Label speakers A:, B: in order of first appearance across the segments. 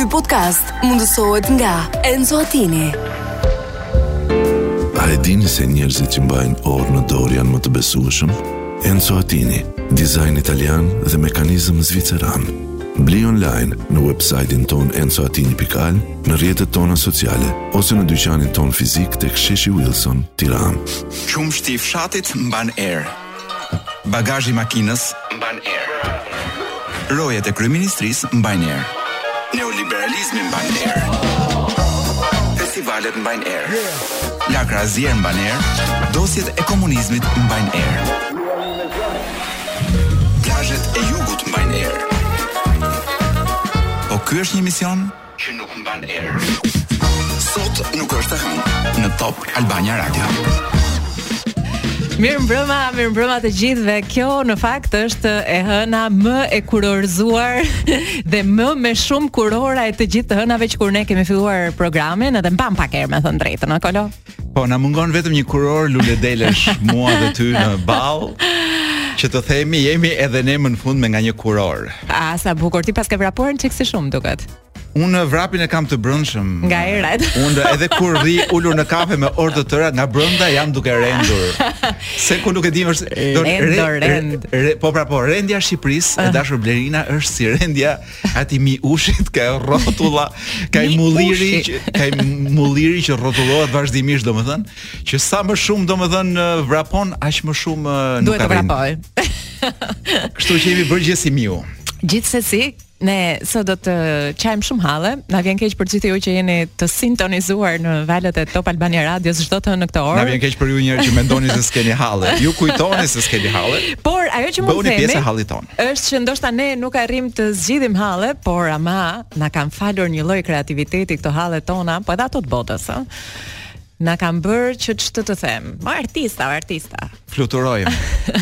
A: Ky podcast mundësohet nga Enzo Attini.
B: A e dini se njerëzit që mbajnë orë në dorë janë më të besueshëm? Enzo Attini, dizajn italian dhe mekanizëm zviceran. Bli online në website-in tonë enzoatini.al, në rrjetet tona sociale, ose në dyqanin tonë fizik tek sheshi Wilson, Tiranë.
C: Qumështi i fshatit mban erë. Bagazhi i makinës mban erë. Rojet e kryeministrisë mbajnë erë. Neoliberalizmi mban erë. Festivalet mbajnë erë. Lakra e zier mban erë. Dosjet e komunizmit mbajnë erë. Plazhet e jugut mbajnë erë. Po ky është një mision? që nuk mban erë. Sot nuk është e hënë në Top Albania Radio.
D: Mirëmbrëma, mirëmbrëma të gjithëve. Kjo në fakt është e hëna më e kurorëzuar dhe më me shumë kurora e të gjitha të hënave që kur ne kemi filluar programin, edhe mban pak erë me thënë të drejtën, ë Kolo?
C: Po na mungon vetëm një kurorë luledelesh mua dhe ty në ballë që të themi jemi edhe ne më në fund me nga një kurorë.
D: A sa bukur ti paske vrapuar një çik si shumë duket.
C: Unë vrapin e kam të brendshëm.
D: Nga erërat.
C: Unë edhe kur rri ulur në kafe me orë të tëra, nga brenda jam duke rendur. Se ku nuk e di më është do
D: rend.
C: Po pra po, rendja e Shqipërisë, e ah. dashur Blerina është si rendja Atij miushit te rrotulla, te
D: ai
C: mulliri, që, te ai mulliri që rrotullohet vazhdimisht, domethënë, që sa më shumë domethënë vrapon, aq më shumë nuk
D: Duhet të vrapoj.
C: Kështu që jemi bërë gjithë si miu.
D: Gjithsesi, ne sot do të qajmë shumë halle. Na vjen keq për gjithë ju që jeni të sintonizuar në valët e Top Albania Radios çdo të hënë në këtë orë.
C: Na vjen keq për ju njerëz që mendoni se s'keni halle. Ju kujtoni se s'keni halle.
D: Por ajo që mund të themi, bëni
C: pjesë e hallit tonë.
D: Është që ndoshta ne nuk arrijmë të zgjidhim halle, por ama na kanë falur një lloj kreativiteti këto hallet tona, po edhe ato të botës, ë. Na kanë bërë që ç'të të them. Ma artista, o artista.
C: Fluturojmë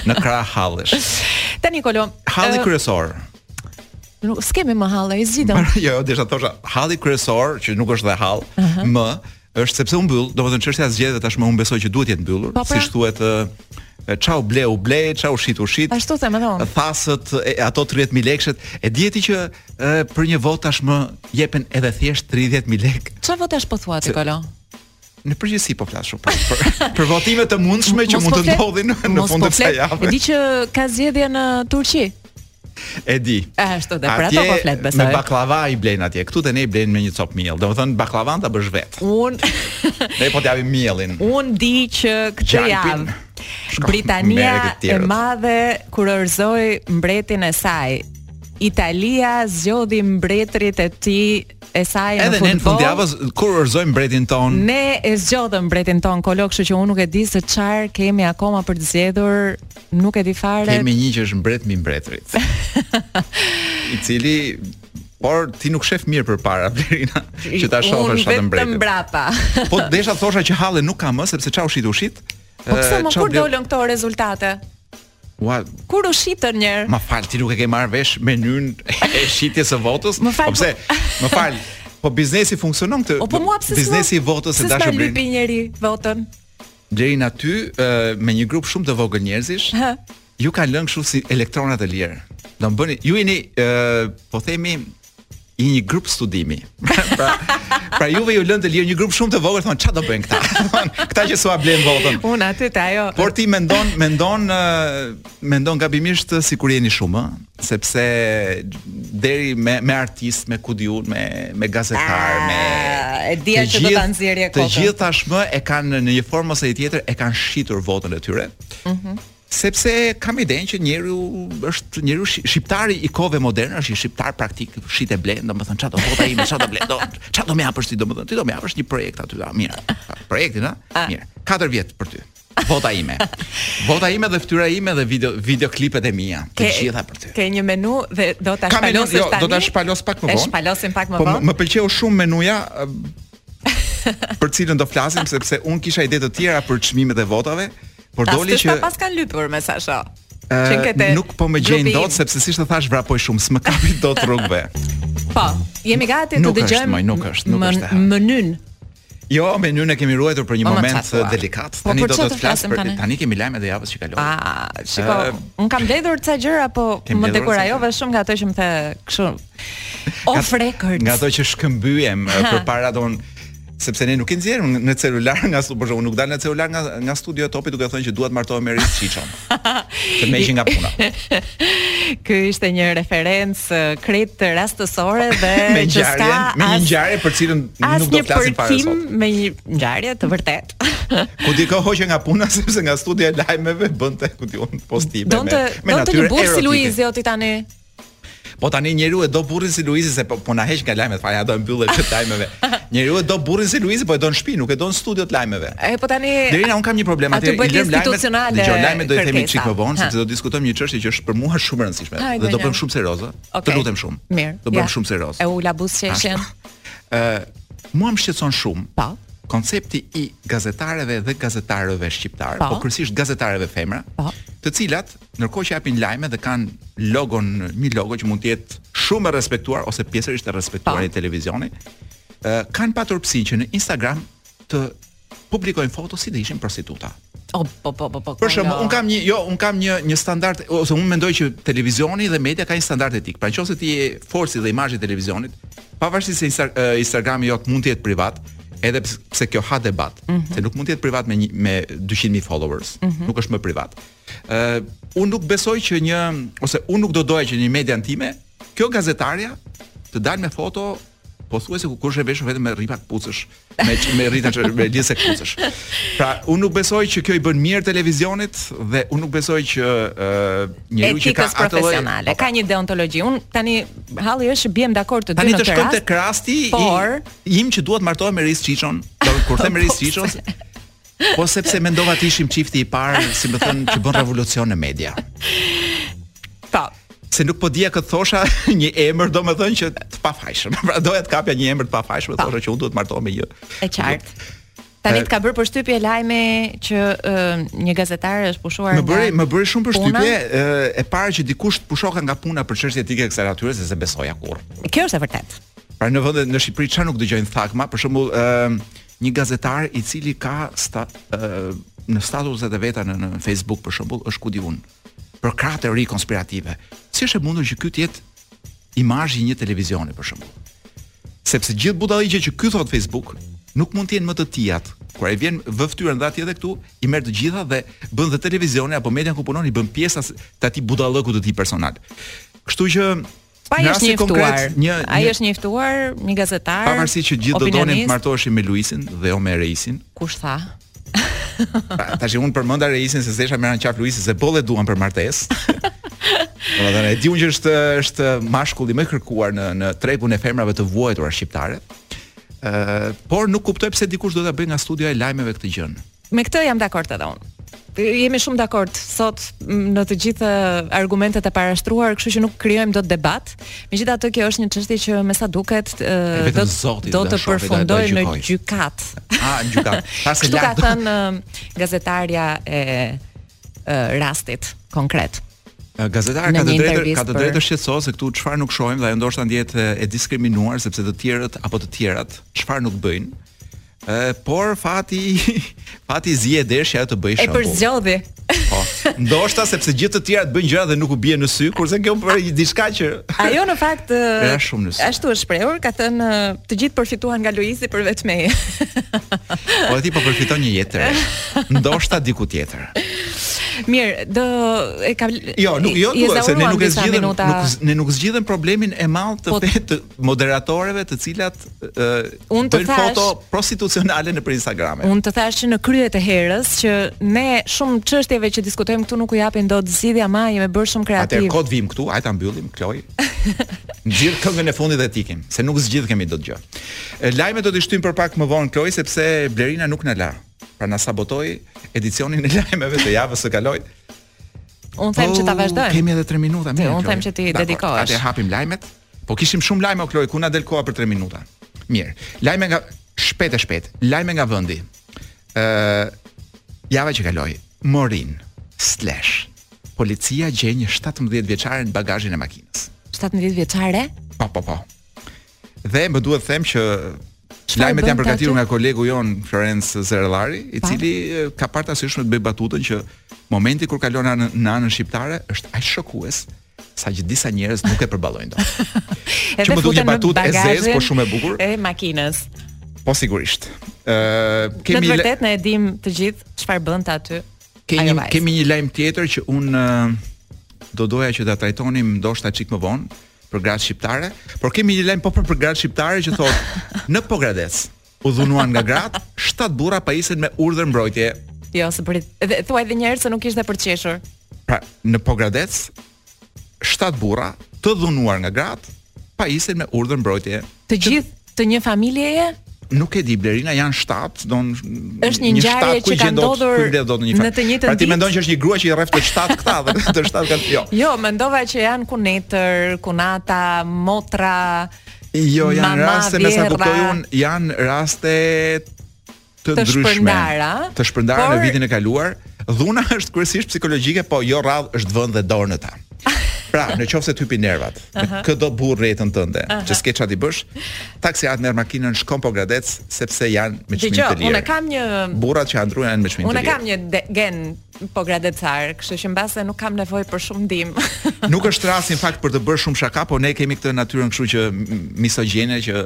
C: në krah hallesh.
D: Tani Kolo,
C: halli kryesor.
D: Nuk s'kemi më hall, e zgjidhëm.
C: Jo, jo, desha të thosha, halli kryesor që nuk është dhe hall, uh -huh. më Është sepse u mbyll, domethënë çështja e zgjedhjeve tashmë unë besoj që duhet të jetë mbyllur,
D: po, pra...
C: siç thuhet ça u ble u ble, ça u shit u shit.
D: Ashtu them edhe unë.
C: Thasët e, ato 30000 lekëshet, e di ti që e, për një votë tashmë jepen edhe thjesht 30000 lekë.
D: Çfarë votash po thua ti Kolo?
C: në përgjithësi po flas unë për, për, për votime të mundshme që mund
D: po
C: të ndodhin në fund
D: po
C: të kësaj jave.
D: Di që ka zgjedhje në Turqi.
C: E di.
D: Ashtu dhe për ato po flet besoj.
C: Me baklava i blen atje. Këtu te ne i blen me një cop miell. Domethën baklavan ta bësh vet.
D: Un
C: Ne po t'japim miellin.
D: Un di që këtë javë Britania e madhe kurorëzoi mbretin e saj. Italia zgjodhi mbretërit e tij e saj në futboll.
C: Edhe ne fundjavës kurorzojmë mbretin ton.
D: Ne e zgjodhëm mbretin ton Kolo, kështu që unë nuk e di se çfarë kemi akoma për të zgjedhur nuk e di fare.
C: Kemi një që është mbret mbi mbretërit. I cili? Por ti nuk shef mirë përpara Blerina që ta shohësh atë mbretin.
D: Unë mbrapa.
C: po desha thosha që halle nuk ka më sepse ça u shit u shit.
D: Po pse më kur dolën këto rezultate?
C: Ua,
D: kur u shitën një herë?
C: Ma fal, ti nuk e ke marr vesh menunë e shitjes së votës?
D: Më fal.
C: Po pse? Më fal. Po biznesi funksionon këtë.
D: Po, po mua pse
C: biznesi i votës, e dashur
D: Blerina.
C: Po
D: pse nuk e votën?
C: Deri në aty, me një grup shumë të vogël njerëzish, ju kanë lënë kështu si elektrona të lirë. Domethënë, ju jeni po themi një grup studimi. pra, pra juve ju lënë të lirë një grup shumë të vogël, thonë çfarë do bëjnë këta? këta që s'ua blen votën.
D: Unë aty te ajo.
C: Por ti mendon, mendon, mendon gabimisht sikur jeni shumë, sepse deri me me artist, me ku di un, me me gazetar,
D: ah, me e dija që do ta nxjerrje kokën.
C: Të gjithë tashmë e kanë në një formë ose tjetër e kanë shitur votën e tyre.
D: Mhm.
C: Mm sepse kam iden që njeriu është njeriu shqiptari i kohëve moderne, është një shqiptar praktik, shet e blen, domethënë çfarë do vota ime, çfarë do blen, do çfarë do më hapësh ti domethënë, ti do më hapësh një projekt aty, a mirë. Projektin, a? Mirë. 4 vjet për ty. Vota ime. Vota ime dhe fytyra ime dhe video videoklipet e mia, të gjitha për ty.
D: Ke një menu dhe do ta shpalosësh
C: jo,
D: tani.
C: Jo, do ta shpalos pak më vonë.
D: E shpalosim pak më
C: po,
D: vonë.
C: Po më pëlqeu shumë menuja për cilën do flasim sepse un kisha ide të tjera për çmimet e votave, por doli që
D: paskan lypur me sa shoh. Qenke te
C: nuk po më gjejnë dot sepse siç të thash vrapoj shumë, s'më kapin dot rrugëve.
D: Po, jemi gati të dëgjojmë.
C: Nuk është, nuk është.
D: Menunë
C: Jo, menunë e kemi ruajtur për një
D: po,
C: moment delikat.
D: Po,
C: tani do të flas për
D: tani.
C: tani kemi lajme të javës që kaloi.
D: Ah, shiko,
C: uh,
D: un kam mbledhur ca gjëra, po më dekurajove shumë nga ato që më the kështu. Off record.
C: Nga ato që shkëmbyem përpara. Pardon, sepse ne nuk i nxjerrim në celular nga studio, por unë nuk dal në celular nga nga studio e topit duke thënë që dua të martohem me Luiz Çiçon. Të më heqin nga puna.
D: Kjo ishte një referencë uh, krejt rastësore dhe
C: me
D: një
C: ngjarje, me një ngjarje për cilën nuk do
D: të
C: flasim fare sot.
D: Me një ngjarje të vërtet.
C: Ku dikë hoqën nga puna sepse nga studio e lajmeve bënte ku di un postime me.
D: Donte,
C: me
D: donte një burrë si Luizi. O ti tani.
C: Po tani njeriu e do burrin si Luizi se po, po na heq nga lajmet, fare ja do e mbyllë këtë të lajmeve. njeriu e do burrin si Luizi, po e do në shtëpi, nuk e do në studio të lajmeve.
D: E po tani
C: Derina, un kam një problem
D: aty,
C: i lëm lajmet. Dëgjoj lajmet do i themi çik më vonë, sepse do të diskutojmë një çështje që është për mua shumë e rëndësishme dhe do bëjmë shumë seriozë. Të lutem shumë.
D: Mirë.
C: Do bëjmë shumë seriozë.
D: E ula buzëqeshjen.
C: Ë, mua më shqetëson shumë.
D: Po.
C: Koncepti i gazetareve dhe gazetarëve shqiptarë,
D: po,
C: po kryesisht gazetareve femra,
D: po.
C: të cilat ndërkohë që japin lajme dhe kanë logon, një logo që mund të jetë shumë e respektuar ose pjesërisht e respektuar në televizion, ë kanë patur psinë që në Instagram të publikojnë foto si të ishin prostituta.
D: O, po, po, po, po.
C: Për shembull, un kam një, jo, un kam një një standard ose un mendoj që televizioni dhe media ka një standard etik. Pra nëse ti je forca dhe imazhi i televizionit, pavarësisht se Insta, uh, Instagrami jot mund të jetë privat, edhe pse kjo hap debat, mm -hmm. se nuk mund të jetë privat me një, me 200.000 followers, mm -hmm. nuk është më privat. Ë uh, unë nuk besoj që një ose unë nuk do doja që një media time, kjo gazetarja të dalë me foto pothuajse lakuriq e veshur vetëm me rripa këpucësh, me me rrita që me lidhëse këpucësh. Pra, unë nuk besoj që kjo i bën mirë televizionit dhe unë nuk besoj që ë uh, njeriu që ka atë lloj profesioni,
D: ka një deontologji. Unë tani halli është që biem dakord të dy në këtë rast.
C: Tani të shkojmë te rasti,
D: por...
C: i, im që duhet martohem me Reis Çiçon, do kur them Reis Çiçon, Po sepse mendova të ishim çifti i parë, si me thënë, që bën revolucion në media.
D: Po.
C: Se nuk po dija kë të thosha një emër, domethënë që të pafajshëm. Pra doja të kapja një emër të pafajshëm, po. thosha që unë duhet martohem me një.
D: E qartë. Tani të ka bërë përshtypje lajmi që uh, një gazetare është pushuar nga
C: Më bëri më bëri shumë përshtypje uh, e para që dikush të pushohka nga puna për çështje etike kësaj natyre se s'e besoja kurrë.
D: Kjo është e vërtetë.
C: Pra në vendet në Shqipëri çfarë nuk dëgjon, tha kjo, për shembull, ë uh, Një gazetar i cili ka sta, në statuset e veta në, në Facebook për shembull, është ku di un përkrah teori konspirative. Si është e mundur që ky të jetë imazhi i një televizioni për shembull? Sepse gjithë budalliqet që ky thot Facebook nuk mund të jenë më të tijat. Kur ai vjen vë fytyrën dhe atje dhe këtu, i merr të gjitha dhe bën dhe televizioni apo media ku punon i bën pjesa të atij budallëku të tij personal. Kështu që
D: Pra ai është një ftuar. Ai është një ftuar, një gazetar.
C: Pavarësisht që gjithë do donin të martoheshin me Luisin dhe jo me Reisin.
D: Kush tha?
C: Tash unë përmenda Reisin se s'desha me marr n'qaf Luisin se boll e duan për martesë. Dhe e di unë që është është mashkulli më i kërkuar në në tregun e femrave të vuajtura shqiptare. Ëh, por nuk kuptoj pse dikush do ta bëjë nga studio e lajmeve këtë gjë.
D: Me këtë jam dakord edhe unë. Jemi shumë dakord sot në të gjithë argumentet e parashtruar, kështu që nuk krijojmë dot debat. Megjithatë kjo është një çështje që me sa duket do të
C: do të
D: përfundojë në gjykat.
C: Ha, në gjykat.
D: Pasi ka thënë gazetarja e rastit konkret. Gazetarja
C: ka të drejtë ka të drejtë të shqetësohet se këtu çfarë nuk shohim dhe ajo ndoshta ndjehet e diskriminuar sepse të tjerët apo të tjerat çfarë nuk bëjnë Ë, por fati fati i zi e deshi ajo të
D: bëj
C: shembull.
D: E përzgjodhi.
C: Po. Ndoshta sepse gjithë të tjerat bëjnë gjëra dhe nuk u bie në sy, kurse kjo bëri diçka që
D: Ajo në fakt
C: ra shumë në sy.
D: Ashtu është shprehur, ka thënë të gjithë përfituan nga Luizi përveç meje.
C: po ti po përfiton një jetë të re. Ndoshta diku tjetër.
D: Mirë, do e ka
C: Jo, nuk jo, nuk, se ne nuk e zgjidhim, nuk ne nuk zgjidhim problemin e madh të
D: po,
C: të moderatoreve të cilat
D: Unë të thash
C: foto prostitucionale në Instagram.
D: Unë të thash që në krye të herës që ne shumë çështjeve që diskutojmë këtu nuk u japim dot zgjidhje ama jemi bërë shumë kreativ.
C: Atë kot vijmë këtu, hajt ta mbyllim Kloj. Ngjit këngën e fundit dhe të ikim, se nuk zgjidh kemi dot gjë. Lajmet do t'i shtyjmë për pak më vonë Kloj sepse Blerina nuk na la. Pra na sabotoi edicionin e lajmeve të javës së kaluar.
D: Unë them që ta
C: po,
D: vazhdojmë.
C: Kemi edhe 3 minuta, mirë.
D: Unë them që t'i dedikohesh.
C: Atë hapim lajmet. Po kishim shumë lajme o Kloj, ku na del koha për 3 minuta. Mirë. Lajme nga shpejt e shpejt. Lajme nga vendi. Ë java që kaloi, Morinë, slash. Policia gjen një 17 vjeçare në bagazhin e makinës.
D: 17 vjeçare?
C: Po, po, po. Dhe më duhet të them që Lajmet janë përgatitur nga kolegu jonë Florenc Zerellari, i cili ka parë të arsyeshme të bëj batutën që momenti kur kalon në anën shqiptare është aq shokues sa që disa njerëz nuk e përballojnë dot.
D: Edhe m'u duk
C: batutë e zezë, po shumë e bukur.
D: E makinës.
C: Po sigurisht. Ë
D: uh,
C: kemi Në
D: vërtet ne e dim të gjithë çfarë bënte aty.
C: Kemi kemi një lajm tjetër që un uh, do doja që ta trajtonim ndoshta çik më vonë për gratë shqiptare, por kemi një lajm po për, për gratë shqiptare që thotë në Pogradec. u dhunuan nga gratë, shtat burra pajisen me urdhër mbrojtje.
D: Jo, se prit. Dhe thuaj edhe një herë se nuk ishte për të qeshur.
C: Pra, në Pogradec, shtat burra të dhunuar nga gratë pajisen me urdhër mbrojtje.
D: Të gjithë të një familjeje?
C: Nuk e di Blerina janë shtat, don
D: është një ngjarje që ka ndodhur në të njëjtën
C: pra,
D: ditë.
C: Pra ti mendon që është një grua që i rreh të shtat këta dhe të shtat kanë jo.
D: Jo, mendova që janë kunetër, kunata, motra,
C: Jo, janë
D: Mama
C: raste me sa kuptoj unë, janë raste të,
D: Të
C: ndryshme,
D: shpërndara,
C: të shpërndara
D: por-
C: në vitin e kaluar. Dhuna është kryesisht psikologjike, po jo rrallë është vënë dhe dorë në ta. Pra, në qoftë se të hypi nervat, në ke ndo burrë rreth teje, që s'ke ça t'i bësh, taksi a merr makinën shkon Pogradec sepse janë me çmim
D: Dgjoj,
C: të lirë.
D: unë kam një
C: Burrat që ëndërrojnë janë me çmim të
D: unë
C: lirë.
D: kam një de- gen Pogradecar, kështu që mbase nuk kam nevojë për shumë ndihmë.
C: nuk është rasti në fakt për të bërë shumë shaka, po ne kemi këtë natyrën kështu që misogjene që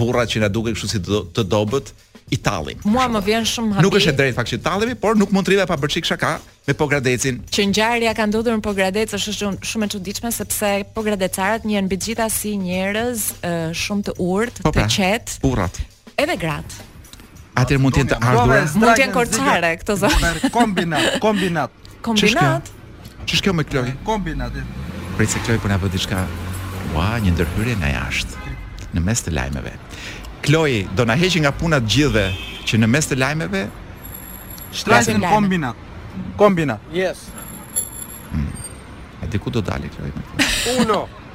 C: burrat që na duken kështu si të, të dobët i tallim.
D: Mua më vjen shumë happy.
C: Nuk është e drejtë në fakt që tallemi, por nuk mund të rri pa bërë çik shaka me Pogradecin.
D: Që ngjarja ka ndodhur në Pogradec është shumë shumë e çuditshme sepse Pogradecarët janë mbi të gjitha si njerëz shumë të urtë,
C: po
D: të
C: pra,
D: qetë.
C: Burrat.
D: Edhe gratë.
C: Atëherë mund të jenë të ardhura.
D: Mund të jenë korçare këto zonja.
E: Kombinat, kombinat.
D: Kombinat.
C: Ç'është kjo me Kloj?
E: Kombinat.
C: Prit se Kloj po na bën diçka. Ua, një ndërhyrje nga jashtë. Në mes të lajmeve. Kloj do na heqë nga puna të gjithëve që në mes të lajmeve
D: thërrasin
E: kombinat. Kombinat.
F: Yes. Hmm.
C: A di ku do dalë Kloj?
F: Uno.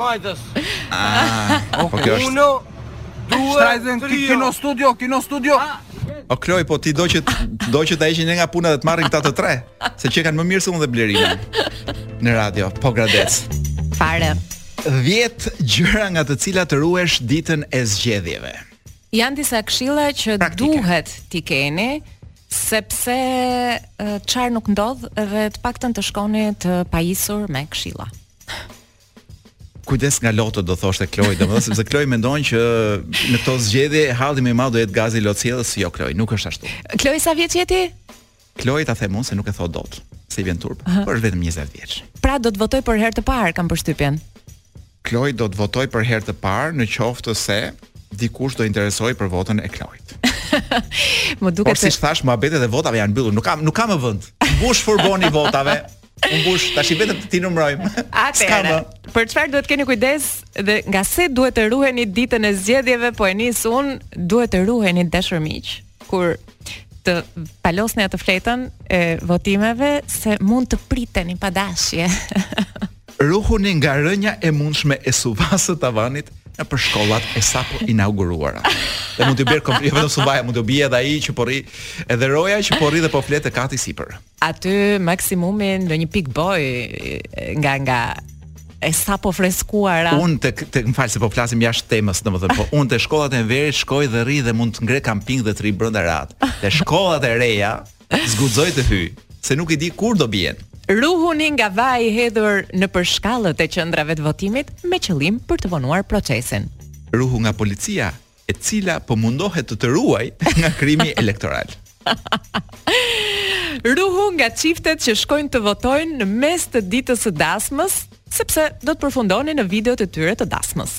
F: Majtës.
C: Ah, ok, është.
F: Uno, due,
E: Shtrajzen,
F: tri,
E: jo. Kinostudio, Kinostudio. Ah,
C: O Kloj, po ti do që do që ta heqin ne nga puna dhe të marrin këta të tre, se që kanë më mirë se unë dhe Blerina në radio. Pogradec.
D: Fare.
C: 10 gjëra nga të cilat të ruhesh ditën e zgjedhjeve.
D: Janë disa këshilla që
C: Praktike.
D: duhet t'i keni sepse e, çfarë nuk ndodh dhe të paktën të shkoni të pajisur me këshilla.
C: kujdes nga lotët do thoshte Kloj, domethënë sepse Kloj mendon që në këto zgjedhje halli më i madh do jetë gazi lotsjellës, jo Kloj, nuk është ashtu.
D: Kloj sa vjeç je ti?
C: Kloj ta them unë se nuk e thot dot, se i vjen turp, por është vetëm 20 vjeç.
D: Pra do të votoj për herë të parë, kam përshtypjen.
C: Kloj do të votoj për herë të parë në qoftë se dikush do interesoj për votën e Klojt.
D: më duket se...
C: Por siç thashë, muhabetet e votave janë mbyllur, nuk kam, nuk kam më vënd. Mbush furgoni i votave, U mbush, tashi vetëm t'i numrojmë.
D: Atëherë, për çfarë duhet keni kujdes dhe nga se duhet të ruheni ditën e zgjedhjeve, po e nis unë, duhet të ruheni të dashur miq, kur të palosni atë fletën e votimeve se mund të priteni padashje.
C: Ruhuni nga rënja e mundshme e suvasë së tavanit nëpër shkollat e sapoinauguruara. Dhe mund të bjerë komplet, jo vetëm suvaja, mund të bjerë edhe ai që po rri, edhe roja që po rri dhe po fle te kati sipër.
D: Aty maksimumi ndonjë pikë boje nga nga e sapo freskuara.
C: Unë të, të më falë se po flasim jashtë temës, në më thëmë, po unë te shkollat e Enverit shkoj dhe rri dhe mund të ngre kamping dhe të rri brenda natën. Te shkollat e reja, s'guxoj të hyj, se nuk i di kur do bien.
D: Ruhuni nga vaji i hedhur nëpër shkallët e qendrave të votimit me qëllim për të vonuar procesin.
C: Ruhu nga policia, e cila po mundohet të të ruajë nga krimi elektoral.
D: Ruhu nga çiftet që shkojnë të votojnë në mes të ditës së dasmës, sepse do të përfundoni në videot e tyre të dasmës.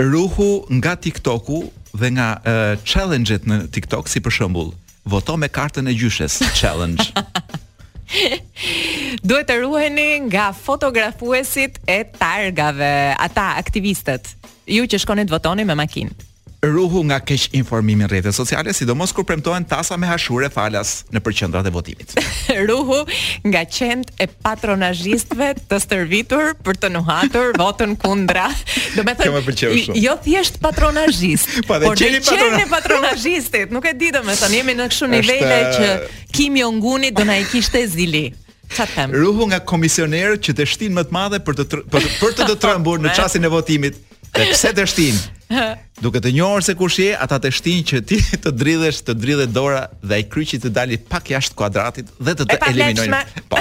C: Ruhu nga TikToku dhe nga uh, challenge-et në TikTok, si për shembull, voto me kartën e gjyshes, challenge.
D: Duhet të ruheni nga fotografuesit e targave, ata aktivistët Ju që shkoni të votoni me makinë.
C: Ruhu nga keqinformimi në rrjetet sociale, sidomos kur premtohen tasa me hashure falas nëpër qendrat e votimit.
D: Ruhu nga qentë e patronazhistëve të stërvitur për të nuhatur votën kundra. Do të
C: Kjo më pëlqeu
D: thënë,
C: shumë.
D: jo thjesht patronazhist,
C: Po, dhe
D: por dhe qeni qenë
C: patrona- e
D: patronazhistit. Nuk e di domethënë, jemi në kështu nivele që Kim Jong Uni do na i kishte zili. Ça të them?
C: Ruhu nga komisionerët që teshtijnë me të madhe për të për, për të të trembur në çastin e votimit. Dhe pse teshtijnë? Duke të njohur se kush je, ata teshtijnë që ti të dridhesh, të të dridhet dora dhe ai kryqi të dali pak jashtë kuadratit dhe të të eliminojnë. Po.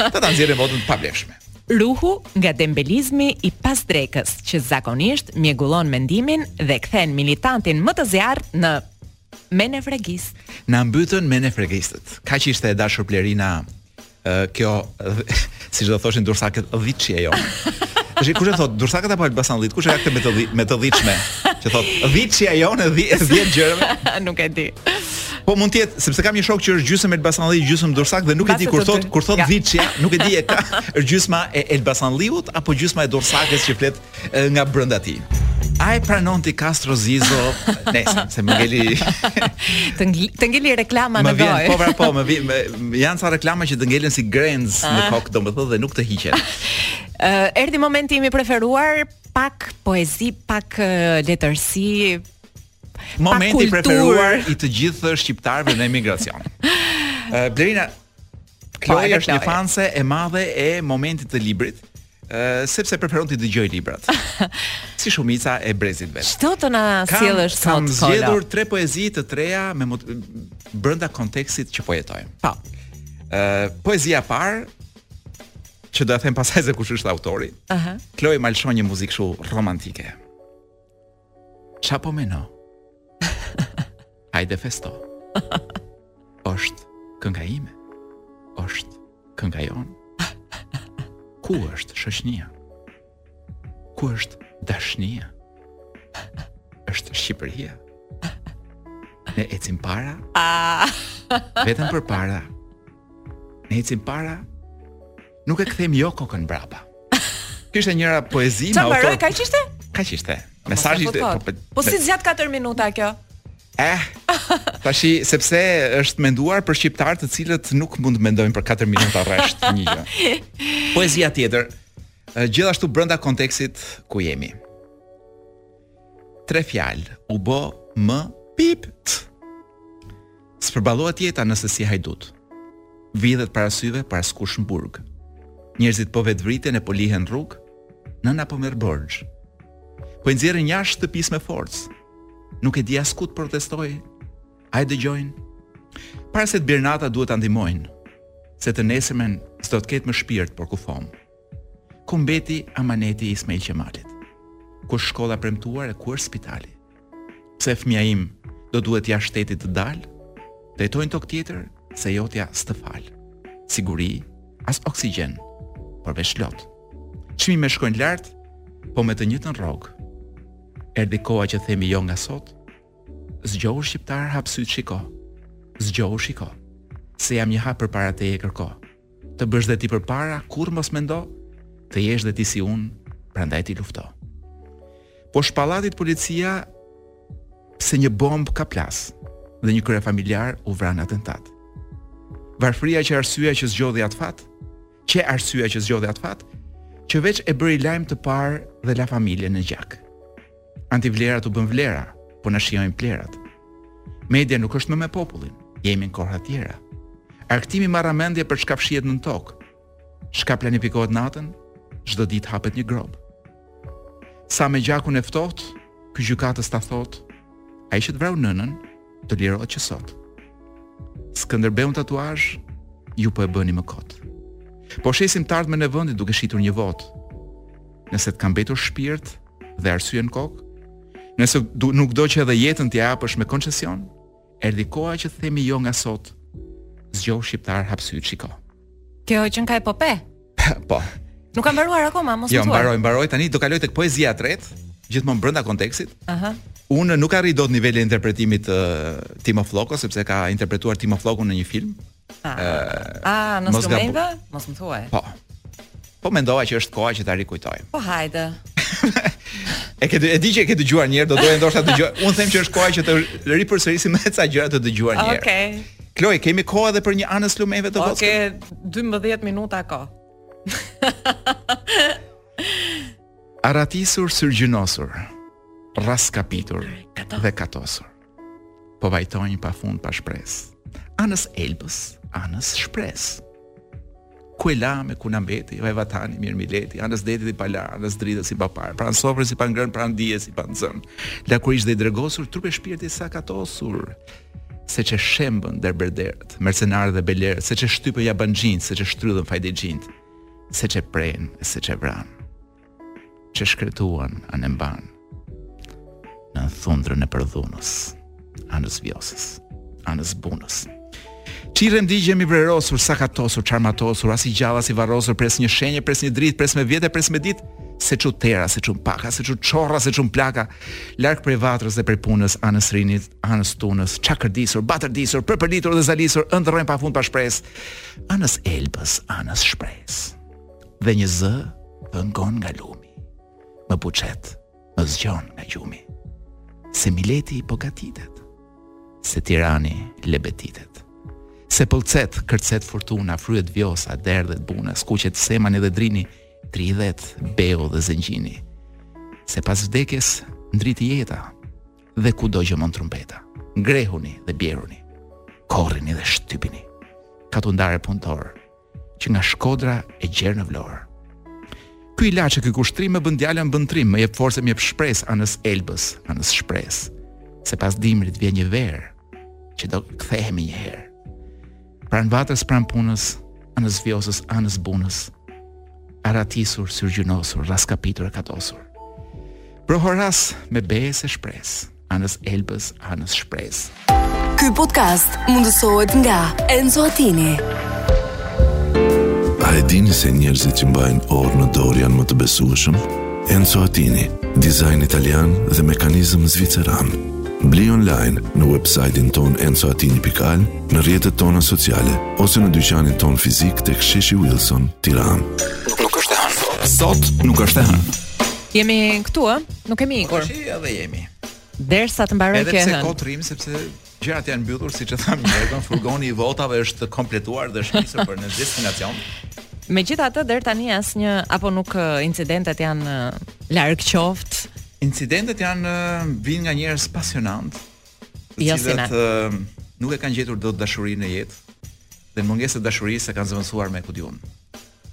C: Të ta nxjerrin votën pavlefshme.
D: Ruhu nga dembelizmi i pasdrekës, që zakonisht mjegullon mendimin dhe kthen militantin më të zjarrtë në menefregist.
C: Na mbytën menefregistët. Kaq ishte e dashur Blerina kjo siç do thoshin durrsakët dhiçja jonë. Tash kush e thotë durrsakët apo elbasanllitë? Kush e ka këtë me të dhi, me të dhiçen? Që thotë dhiçja jonë 10 10 gjërave.
D: Nuk e di.
C: Po mund të jetë, sepse kam një shok që është gjysmë Elbasanlli, gjysmë Durrsak dhe nuk e di kur
D: thotë,
C: kur
D: thotë
C: dhiçja, nuk e di e ka është gjysma e Elbasanlliut apo gjysma e Durrsakut që flet nga brenda tij. A e pranon ti Kastro Zizon? Nejse, se më ngeli
D: të ngeli, të ngeli reklama në gojë.
C: Po pra, po, më vjen janë ca reklama që të ngelen si grerëz në
D: ah.
C: kokë, domethënë dhe nuk të hiqen.
D: Ë, erdhi momenti im i preferuar, pak poezi, pak letërsi,
C: momenti i preferuar i të gjithë shqiptarëve në emigracion. Blerina
D: Kloi
C: është një fanse e madhe e momentit të librit. sepse preferon t'i dëgjojë librat. si shumica e brezit të vet.
D: Ç'do të na sjellësh sot.
C: Kam zgjedhur tre poezi të treja me mot... brenda kontekstit që po jetojmë.
D: Po.
C: Ë poezia e parë që do ta them pasaj se kush është autori.
D: Aha.
C: Uh -huh. Kloi ma lëshon një muzikë shumë romantike. Ça po meno? Hajde festo. Është kënga ime. Është kënga jon. Ku është shoqënia? Ku është dashnia? Është Shqipëria. Ne ecim para.
D: Ah.
C: Vetëm përpara. Ne ecim para, nuk e kthejmë jo kokën brapa. Kishte njëra poezi me autor.
D: Çfarë ka
C: qishte? Ka qishte. Mesazhi ishte
D: po,
C: po,
D: po si zgjat 4 minuta kjo?
C: Eh. Tashi sepse është menduar për shqiptar të cilët nuk mund të mendojnë për 4 minuta rresht një gjë. Poezia tjetër, gjithashtu brenda kontekstit ku jemi. Tre fjalë u bë më pip. T. S'përballohet jeta nëse s'je hajdut. Vidhet para syve pa askush në burg. Njerëzit po vetvriten e po lihen rrug, nëna po merr borxh. Po i nxjerrin jashtë shtëpisë me forcë. Nuk e di as ku të protestoj. A i dëgjojnë? Para se të bjerë nata duhet ta ndihmojnë, se të nesërmen s'do të ketë më shpirt por kufom. Ku mbeti amaneti i Ismail Qemalit? Ku është shkolla premtuar e ku është spitali? Pse fëmija im do duhet jashtë shtetit të dalë, të jetojë n'tokë tjetër, se jotja s'të falë. Siguri, as oksigjen, por veç lot. Çmimet shkojnë lartë, po me të njëjtën rrogë. Erdhi koha që themi jo nga sot, zgjohu shqiptar hap sytë shiko, zgjohu shiko, se jam një hap përpara teje kërko. Të bësh dhe ti përpara, kurrë mos mendo, të jesh dhe ti si unë, prandaj ti lufto. Poshtë pallatit policia se një bombë ka plas dhe një kryefamiljar u vran në atentat. Varfria qe arsyeja që zgjodhi atë fat, qe arsyeja që zgjodhi atë fat, që veç e bëri lajm të parë dhe la familjen në gjak. Antivlerat u bën vlera, po na shijojnë plehrat. Media nuk është më me popullin, jemi në kohra tjera. Arkëtimi marramendje për çka fshihet nën tokë. Çka planifikohet natën, çdo ditë hapet një gropë. Sa me gjakun e ftohtë, ky gjykatës ta thot, ai që të vrau nënën, të lirohet që sot. Skënderbeun tatuazh, ju po e bëni më kot. Po shesim të ardhmën e vendit duke shitur një votë. Nëse të ka mbetur shpirt, dhe arsye në kokë, nëse du, nuk do që edhe jetën t'ia japësh me koncesion, erdhi koha që të themi jo nga sot, zgjo shqiptar hap sytë shiko.
D: Kjo qenka epope?
C: po.
D: Nuk kam mbaruar akoma, mos
C: jo,
D: më thua.
C: Jo, mbaroj, mbaroj, tani do kaloj tek poezia e tretë, gjithmonë brenda kontekstit.
D: Aha.
C: Unë nuk arrij dot nivelin e interpretimit të Timo Flloko sepse e ka interpretuar Timo Flloko në një film. A, Anës
D: lumenjve? Mos më thuaj.
C: Po. Po mendova që është koha që ta rikujtoj.
D: Po hajde.
C: e ke e di që e ke dëgjuar një herë, do doja ndoshta të dëgjoj. Unë them që është koha që të ripërsërisim edhe ca gjëra të dëgjuar një herë.
D: Okej. Okay.
C: Kloj, kemi kohë edhe për një anës lumenjve të vogël.
D: Okej, okay, 12 minuta ka.
C: Arratisur syrgjynosur, rraskapitur dhe katosur. po vajtonj pa fund pa shpresë. Anës Elbës, anës Shpresë. Ku e lamë e ku na mbeti, vaj vatani mjerë mileti, anës detit i palarë, anës dritës i paparë, pranë sofrës i pangrënë, pranë dijes i panxënë. Lakuriq dhe i dregosur, trup e shpirt i sakatosur seç e shembën derbederët, mercenarët dhe bejlerët, seç e shtypën jabanxhinjtë, seç e shtrydhën fajdexhinjtë, seç e prenë, seç e vranë. ç'e shkretuan anembanë nën thundrën e përdhunës, anës Vjosës, anës Bunës. Çirrem, digjem i vrerosur, sakatosur, çarmatosur, as i gjallë, as i varrosur, pres një shenjë e pres një dritë, pres me vjet e pres me ditë, seç u tera, seç u mpaka, seç u çora, seç u plaka, larg prej vatrës dhe prej punës, anës Rinit, anës Tunës, çakërdisur, batërdisur, përpëlitur dhe zalisur, ëndrroj pa fund pa shpresë, anës Elbës, anës Shpresë. Dhe një zë vëngon nga lumi Më buçet, më zgjon nga gjumi Se mileti po gatitet Se tirani lebetitet Se pëlcet, kërcet furtuna Fryhet Vjosa, derdhet Buna Skuqet Semani dhe Drini Dridhet beu dhe zengjini Se pas vdekjes ndriti jeta Dhe kudo gjëmon trumpeta Ngrehuni dhe bjeruni Korrini dhe shtypini Katundarë e punëtorë që nga Shkodra e gjer në Vlorë. Ky ilaç e ky kushtrim më bën djalë e më bën trim, më jep forcë, më jep shpresë anës Elbës, anës Shpresë. Se pas dimrit vjen një verë që do kthehemi një herë. Pranë vatrës, pranë punës, anës Vjosës, anës Bunës. Arratisur, syrgjynosur, rraskapitur e katosur. Brohoras me besë e shpresë. anës Elbës, anës Shpresë.
A: Ky podcast mundësohet nga Enzo Attini.
B: A e dini se njerëzit që mbajnë orë në dorë janë më të besueshëm? Enzo Attini, dizajn italian dhe mekanizëm zviceran. Bli online në website-in tonë enzoattini.al, në rrjetet tona sociale, ose në dyqanin tonë fizik tek sheshi Wilson, Tiranë.
C: Nuk është e hënë. Sot nuk është e hënë.
D: Jemi këtu, ë? Nuk kemi ikur.
C: Po si edhe jemi.
D: Derisa të mbaroj kjo.
C: Edhe
D: pse
C: kot rrim sepse gjërat janë mbyllur siç e thamë furgon, furgoni i votave është kompletuar dhe është nisur për në destinacion.
D: Megjithatë deri tani asnjë apo nuk incidentet janë larg qoftë.
C: Incidentet janë vijnë nga njerëz pasionant, të cilët nuk e kanë gjetur dot dashurinë në jetë dhe në mungesë të dashurisë e kanë zëvendësuar me kudiun.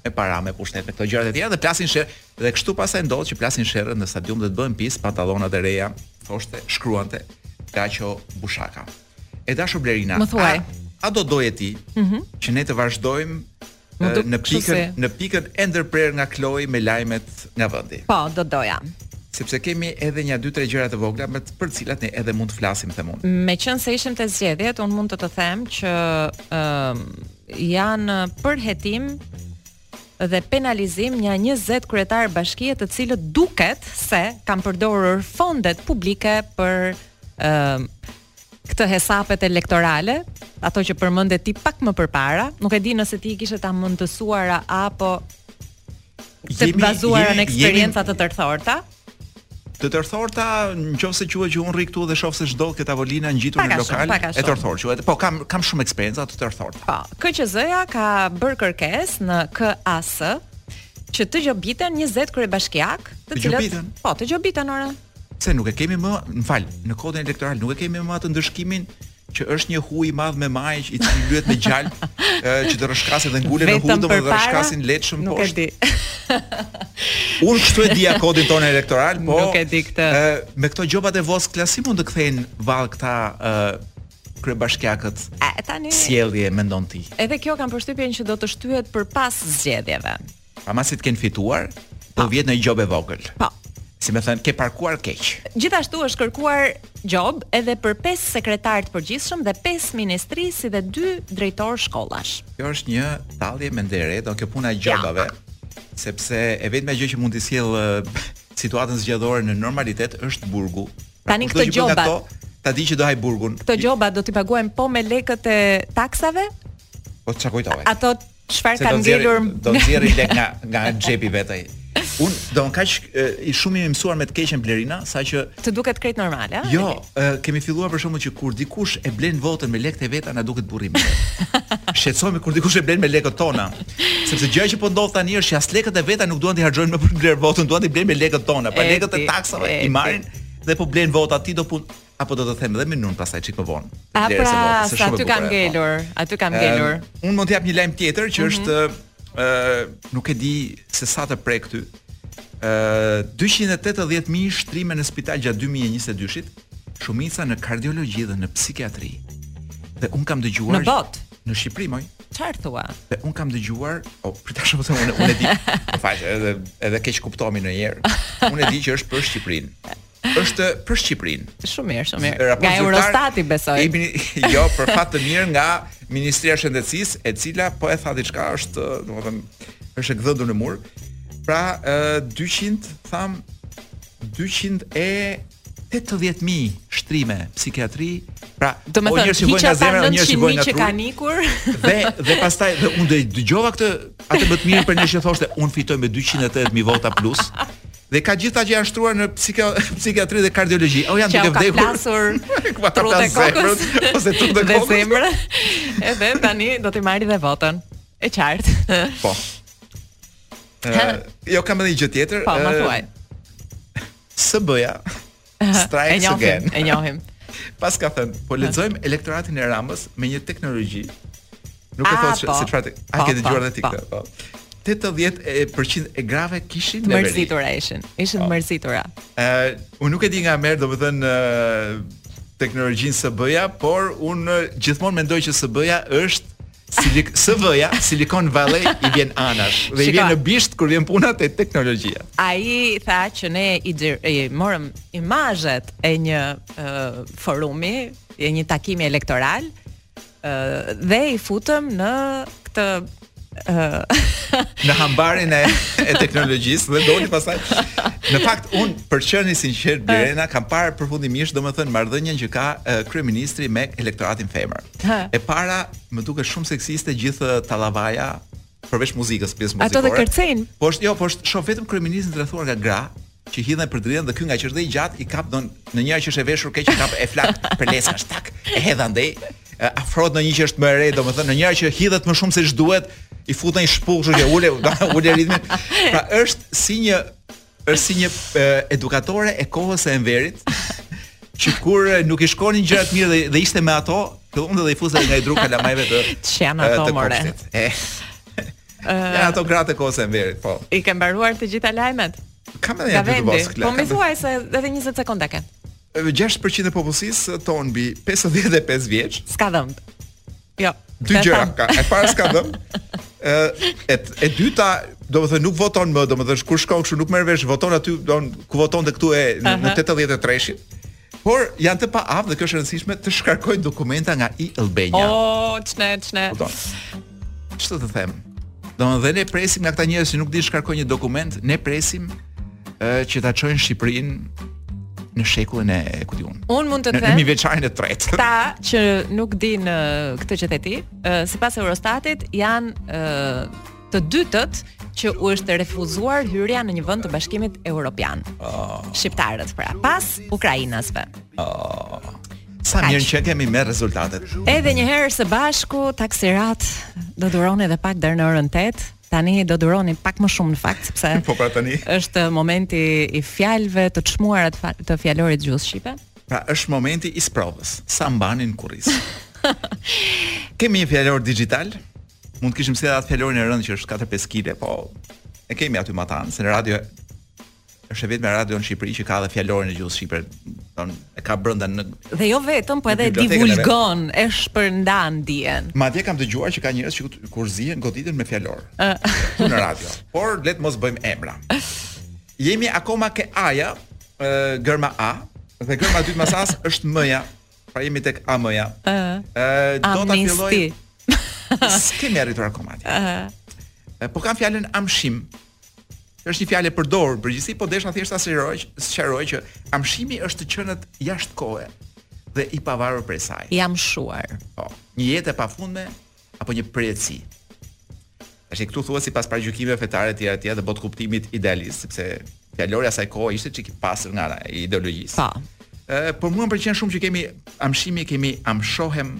C: me para, me pushtet, me këto gjërat e tjera dhe plasin sherr dhe kështu pastaj ndodh që plasin sherret në stadium dhe të bëhen pis pantallonat e reja, thoshte, shkruante Gaço Bushaka. E dashur Blerina,
D: më thuaj,
C: a, a do doje ti mm -hmm. që ne të vazhdojmë në pikën
D: si.
C: në pikën e ndërprer nga Kloi me lajmet nga vendi.
D: Po, do doja
C: sepse kemi edhe nja dy tre gjëra të vogla me për të cilat ne edhe mund të flasim them unë.
D: Meqense ishim te zgjedhjet, un mund të të them që ëm um, janë për hetim dhe penalizim nja 20 kryetarë bashkie të cilët duket se kanë përdorur fondet publike për ë këtë hesapet elektorale, ato që përmende ti pak më përpara, nuk e di nëse ti i kishe të mundësuara apo të bazuara në eksperienca të tërthorta.
C: Të tërthorta, nëse quhet që un rri këtu dhe shoh se ç'ndodh te tavolina ngjitur në lokal, e tërthor quhet. Po kam kam shumë eksperienca të tërthorta.
D: Po, KQZ-ja ka bër kërkesë në KAS që të gjobiten 20 kryebashkiak, të cilët po të gjobiten ore.
C: Pse nuk e kemi më, më fal, në kodin elektoral nuk e kemi më atë ndëshkimin që është një hu i madh me majë i cili lyhet me gjalp që të rrëshqasin dhe ngulen në hu dhe
D: të
C: rrëshqasin lehtshëm poshtë.
D: Nuk e di.
C: Unë kështu e dija kodin tonë elektoral, po.
D: Nuk e di këtë.
C: Me këto gjobat e vos klasi mund të kthejnë vallë këta krye bashkjakët.
D: Në këtë
C: sjellje mendon ti.
D: Edhe kjo kam përshtypjen që do të shtyhet për pas zgjedhjeve.
C: Ama si të kenë fituar, do po. vihet një gjobë e vogël.
D: Po.
C: Si me thënë, ke parkuar keq.
D: Gjithashtu është kërkuar gjob edhe për 5 sekretar të përgjithshëm dhe 5 ministri si dhe 2 drejtor shkollash.
C: Kjo është një tallje me nder, e di kjo puna e gjobave, ja. sepse e vetmja gjë që mund të sjell situatën zgjedhore në normalitet është burgu.
D: Pra,
C: Tani
D: këto gjoba
C: ta di që do haj burgun.
D: Këto gjoba do t'i paguajmë po me lekët e taksave?
C: Po çka kujtove?
D: Ato Çfarë
C: ka
D: ngelur?
C: Do nxjerrin lek nga nga xhepi vet ata. Unë jam kaq i shumë i mësuar me të keqen Blerina, saqë
D: të duket krejt normale, a?
C: Jo, e, kemi filluar për shembull që kur dikush e blen votën me lekët e veta na duket burrim. Shqetësohemi kur dikush e blen me lekët tona. Sepse gjëja që po ndodh tani është që as lekët e veta nuk duan t'i harxojnë më për bler votën, duan t'i blejnë me lekët tona,
D: pra
C: lekët e taksave i marrin dhe po blen vota ti do pun Apo do të them dhe mendimin pastaj çik më vonë.
D: A pra,
C: po
D: aty kam ngelur, aty kam ngelur.
C: Unë mund të jap një lajm tjetër që mhm. është ë nuk e di se sa të prek ty. ë 280.000 shtrime në spital gjatë 2022-shit, shumica në kardiologji dhe në psikiatri. Dhe un kam dëgjuar
D: Në botë?
C: Në Shqipëri moj.
D: Çfarë thua?
C: Dhe un kam dëgjuar, o oh, prit ta shpjegoj unë, unë e di. Po fal, edhe edhe keqkuptohemi ndonjëherë. Unë e di që është për Shqipërinë. është për Shqipërinë.
D: Shumë mirë, shumë mirë. Nga Eurostati besoj.
C: Jemi jo për fat të mirë nga Ministria e Shëndetësisë, e cila po e tha diçka, është, domethënë, është e gdhëndur në mur. Pra, 200, thamë 200 e 80000 shtrime psikiatri. Pra,
D: do
C: të
D: thotë
C: një që
D: vjen
C: nga zemra, një që vjen nga truri.
D: Kanë ikur.
C: Dhe dhe pastaj dhe unë dëgjova këtë atë më të mirë për një që thoshte un fitoj me 280000 vota plus. Dhe ka gjithë ata që janë shtruar në psiko, psikiatri dhe kardiologji. Au janë duke vdekur. Ka plasur
D: trutë e kokës
C: ose trutë e kokës.
D: Zemra. Edhe tani do t'i marrë dhe votën. E qartë.
C: Po. Uh, jo kam edhe një gjë tjetër.
D: Po,
C: më
D: thuaj.
C: SB-ja Strikes again,
D: e njohim,
C: e njohim. Paska thënë, po lexojmë elektoratin e Ramës me një teknologji. Nuk e thotë
D: po.
C: se çfarë, a
D: po,
C: ke dëgjuar edhe ti këtë? Po. 80% e grave kishin neveri. Të
D: mërzitura ishin, ishin të mërzitura.
C: Ë, unë nuk e di nga merr, domethënë teknologjinë SB-ja, por unë gjithmonë mendoj që SB-ja është Silik SV-ja, Silicon Valley i vjen anash dhe i vjen në bisht kur vjen puna te teknologjia.
D: Ai tha që ne i, i morëm imazhet e një uh, forumi, e një takimi elektoral uh, dhe i futëm në këtë
C: në hambarin e, e teknologjisë dhe doli pastaj. Në fakt un për të qenë i sinqert Birena kam parë përfundimisht domethënë marrëdhënien që ka kryeministri me elektoratin femër. E para, më duket shumë seksiste gjithë uh, tallavaja përveç muzikës,
D: pjesës
C: muzikore.
D: Ato dhe kërcejnë.
C: Po është, jo, po është shoh vetëm kryeministrin të rrethuar nga gra, që hidhen përdridhen dhe ky ngaqë është dhe i gjatë i kap ndonjëra që është e veshur keq i kap e flak për leckash tak e hedh andej afrohet ndonjë që është më e re domethënë ndonjëra që hidhet më shumë se ç'duhet i fut ndonjë shpullë kështu që ule ule ritmin pra është si një është si një e, edukatore e kohës së Enverit, që kur e, nuk i shkonin gjërat mirë dhe, dhe ishte me ato, fillonte dhe i fuste nga një dru kalamajve të
D: Ç'janë
C: e,
D: ato,
C: të
D: more?
C: kopshtit. E, ja ato gratë e kohës së Enverit, po.
D: I ke mbaruar të gjitha lajmet?
C: Kam edhe
D: Nga
C: një dy të
D: vendi.
C: vogla.
D: Po më thuaj se edhe 20 sekonda ke.
C: 6% e popullsisë tonë mbi 55 vjeç
D: s'ka dhëmbë. Jo.
C: Dy gjëra ka. E para s'ka vëm. Ë e, e dyta, domethënë nuk voton më, domethënë kur shkon kështu nuk merr vesh, voton aty, don ku voton dhe këtu e në, në 83-shin. Por janë të paaftë dhe kjo është e rëndësishme të shkarkojnë dokumenta nga e-Albania.
D: Oh, çne, çne.
C: Ç'të të them? Domethënë ne presim nga këta njerëz që nuk dinë shkarkojnë një dokument, ne presim ë që ta çojnë Shqipërinë në shekullin e ku di
D: unë. Unë mund të
C: them. Në mijëvjeçarin e tretë.
D: Ata që nuk din këtë që the ti, sipas Eurostatit janë të dytët që u është refuzuar hyrja në një vend të Bashkimit Evropian. Oh. Shqiptarët pra, pas ukrainasve.
C: Oh.
D: Sa
C: mirë që kemi me rezultatet.
D: Edhe një herë së bashku taksirat do duron edhe pak deri në orën 8. Tani do duroni pak më shumë në fakt sepse
C: po pra tani
D: është momenti i fjalëve të çmuara të, të fjalorit gjuhës shqipe.
C: Pra është momenti i sprovës. Sa mbanin kurriz. kemi një fjalor dixhital. Mund të kishim sjellë atë fjalorin e rëndë që është 4-5 kile, po e kemi aty matanë, se në radio është e vetmja radio në Shqipëri që ka edhe fjalorin e gjuhës shqipe. Domethënë e ka brenda në
D: Dhe jo vetëm, po edhe e divulgon, e shpërndan dijen.
C: Madje kam dëgjuar që ka njerëz që kur zihen goditen me fjalor. në radio. Por le të mos bëjmë emra. Jemi akoma ke Aja, gërma A, dhe gërma dytë më pas është Mëja. Pra jemi tek A
D: Mëja.
C: Ëh. Do ta filloj. S'kemi arritur akoma. Ëh. Po kam fjalën amshim. Është një fjalë e përdorur në përgjithësi, po desha thjesht ta sqaroj, sqaroj që amshimi është të qenët jashtë kohe dhe i pavarur prej saj.
D: I amshuar.
C: Po, një jetë e pafundme apo një përjetësi. Tash këtu thua sipas paragjykimeve fetare të tjera të botëkuptimit idealist, sepse fjalori asaj kohe ishte çik i papastër nga ideologjitë.
D: Po.
C: Ë, por mua më pëlqen shumë që kemi amshimi, kemi amshohem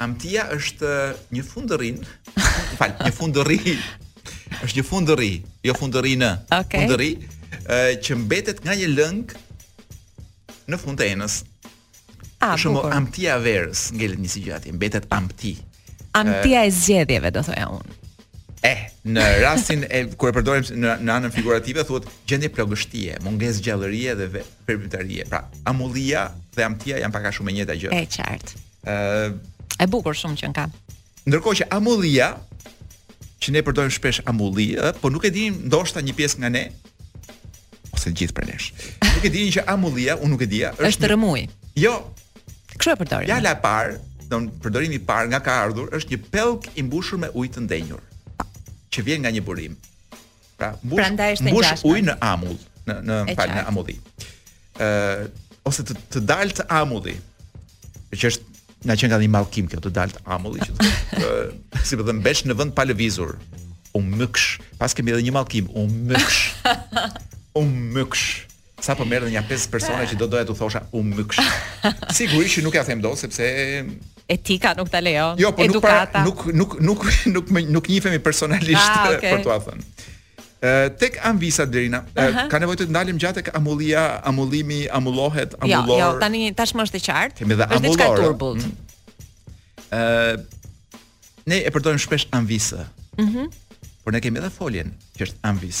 C: Amtia është një fundërrinë. Fal, një fundërri. Është një fundërri, jo
D: fundërrinë.
C: Okay. Fundërri që mbetet nga një lëng në fund të enës. Ah,
D: shumë
C: amtia verës, ngelet një çikë atje, mbetet amti.
D: Amtia e zgjedhjeve, do thoja unë.
C: Eh, në rastin e kur e përdorim në në anën figurative thuhet gjendje plogështie, mungesë gjallërie dhe veprimtarie. Pra, amullia dhe amtia janë pak a shumë e njëjta gjë.
D: E qartë.
C: Ëh,
D: e bukur shumë që ka.
C: Ndërkohë që amullia që ne përdorim shpesh amulli, ëh, po nuk e dinim ndoshta një pjesë nga ne ose gjithë për nesh. Nuk e dinim që amullia, unë nuk e dija,
D: është,
C: është
D: rrëmujë.
C: Jo.
D: Kështu e përdorim.
C: Fjala e parë, don përdorimi i parë nga ka ardhur është një pellk i mbushur me ujë të ndenjur që vjen nga një burim. Pra, mbush,
D: Prandaj është
C: mbush ujë në amull, në në fakt në amulli. Ë uh, ose të të daltë amulli. Që është na qenka dhe një mallkim kjo të daltë amulli që të si ta them mbeç në vend pa lëvizur. U myksh. Paskemi edhe një mallkim, u myksh. U myksh. Sa po më erdhën nja pesë persona që do doja t'u thosha u myksh. Sigurisht që nuk ua them dot sepse
D: etika nuk ta lejon.
C: Jo, po nuk
D: pra,
C: nuk nuk nuk nuk nuk, nuk njihemi personalisht
D: ah, okay.
C: për t'ua thënë. Ë tek Amvisa Derina, uh -huh. ka nevojë të ndalem gjatë tek Amullia, Amullimi, Amullohet, Amullor.
D: Jo, jo, tani tashmë është e qartë.
C: Kemi dhe Amullor.
D: Është diçka
C: turbul.
D: Mm.
C: Ë uh, ne e përdorim shpesh Amvisa. Mhm. Mm por ne kemi edhe foljen që është Amvis.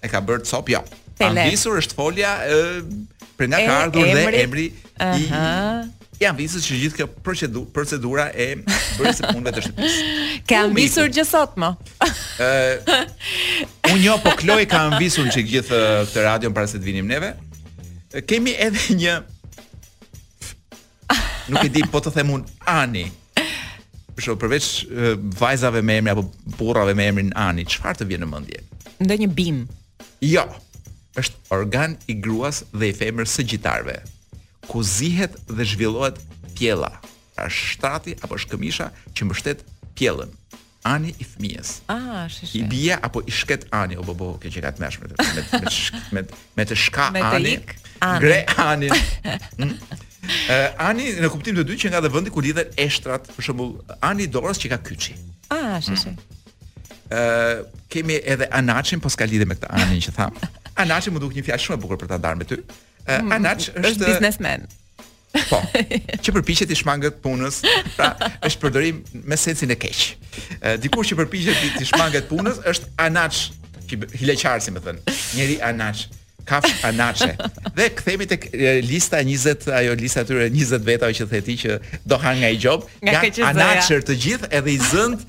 C: E ka bërë copë, jo.
D: Ja.
C: Amvisur është folja e prej nga ka ardhur dhe emri i amvisës që gjithë kjo procedurë, procedura e bërjes së punëve të shtëpisë.
D: Ke
C: amvisur
D: që sot më.
C: Ë Unë jo po Kloj ka amvisur që gjithë këtë radion para se të vinim neve. Kemi edhe një Nuk e di po të them unë Ani. Për përveç vajzave me emrin apo burrave me emrin Ani, çfarë të vjen në mendje?
D: Ndonjë bimë.
C: Jo. Është organ i gruas dhe i femrës së gjitarëve. Ku zihet dhe zhvillohet pjella. Pra shtrati apo është këmisha që mbështjell pjellën. Ani i fëmijës.
D: Ah,
C: shi
D: shi.
C: I bie apo i shket ani, o bobo, kjo qenka tmerr me të, me, me, shk, me, me të shka
D: me
C: ani.
D: Me të
C: ikë ani. Ngre ani. Uh, ani në kuptim të dytë qenka dhe vendi ku lidhen eshtrat, për shembull, ani dorës qenka kyçi.
D: Ah, shi
C: shi. Mm kemi edhe Anaçin, po s'ka lidhje me këtë Anin që thamë. Anaçi m'u duk një fjalë shumë e bukur për ta ndarë me ty. Uh, Anaç është,
D: është biznesmen.
C: Po. Që përpiqet t'i shmanget punës, pra është përdorim me sensin e keq. Ë dikush që përpiqet t'i shmanget punës është anaç, që hileqar si me thënë. Njeri anaç kafshë anaçe. Dhe kthehemi tek lista 20, ajo lista e atyre 20 veta që the ti që do han nga një
D: gjobë,
C: janë anaçër të gjithë edhe i zënd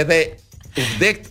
C: edhe u vdekt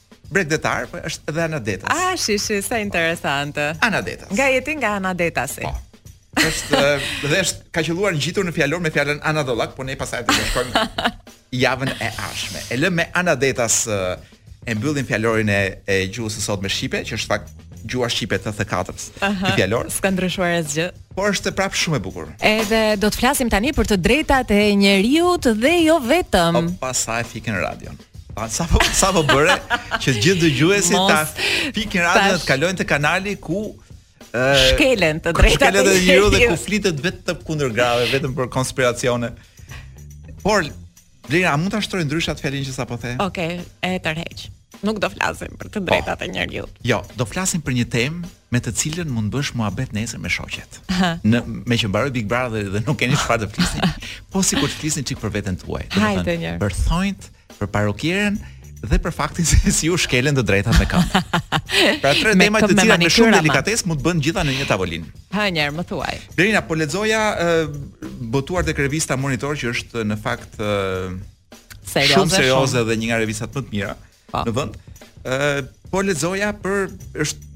C: bregdetar, po është edhe Anadetas.
D: Ah, shi, shi, sa interesante.
C: Anadetas.
D: Nga je ti nga Anadetasi.
C: Po. Është dhe është ka qelluar ngjitur në fjalor me fjalën Anadollak, po ne pas asaj do të shkojmë javën e ardhshme. E lëmë me Anadetas e mbyllim fjalorin e, e gjuhës së sotme shqipe, që është në fakt gjuha shqipe e tetëdhjetekatrës në fjalor.
D: S'ka ndryshuar asgjë.
C: Por është prapë shumë e bukur.
D: Edhe do të flasim tani për të drejtat e njeriut dhe jo vetëm.
C: O pasaj fikën radion. Po sapo sapo bëre që të gjithë dëgjuesit ta fikin radion, të kalojnë te kanali ku
D: shkelen të drejtat.
C: Shkelen të njeriut dhe ku flitet vetëm kundër grave, vetëm për konspiracione. Por Lira, mund ta shtroj ndryshe atë fjalën që sapo the?
D: Okej, okay, e tërheq. Nuk do flasim për të drejtat e njeriut.
C: Jo, do flasim për një temë me të cilën mund të bësh muhabet nesër me shoqet. Meqë mbaroi Big Brother dhe nuk keni çfarë të flisni. Po sikur të flisni çik për veten tuaj.
D: Hajde një.
C: Për thonjtë, për parukieren dhe për faktin se si u shkelen të drejtat me këmbë. Pra tre tema të cilat me shumë delikatesë mund të bëhen të gjitha në një tavolinë.
D: Pa një herë më thuaj.
C: Blerina po lexoja uh, botuar tek revista Monitor që është në fakt uh,
D: serioze,
C: shumë serioze shumë. dhe një nga revistat më të mira.
D: Po.
C: në vend. Ë po lexoja për është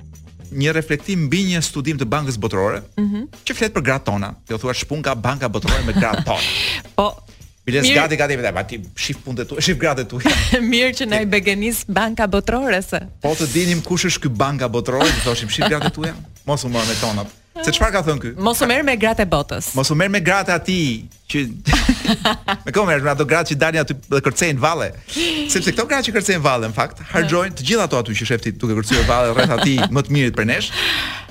C: një reflektim mbi një studim të Bankës Botërore,
D: mm -hmm.
C: që flet për gratë tona. Ti thua ç'punë ka Banka Botërore me gratë tona.
D: po
C: Biles
D: Mir...
C: gati gati vetë, ti shif punët e tua, shif gratë tua.
D: Mirë që na i begenis Banka Botërore se.
C: Po të dinim kush është ky Banka Botërore, të thoshim shif gratë e tua. Mos u merr me tonat. Se çfarë ka thënë ky?
D: Mos u merr me gratë e botës.
C: Mos u merr me gratë aty që me këmbë merr me ato gratë që dalin aty dhe kërcejnë valle. Sepse këto gratë që kërcejnë valle në fakt harxojnë të gjitha ato aty që shefti duke kërcyer valle rreth aty më të mirit për nesh.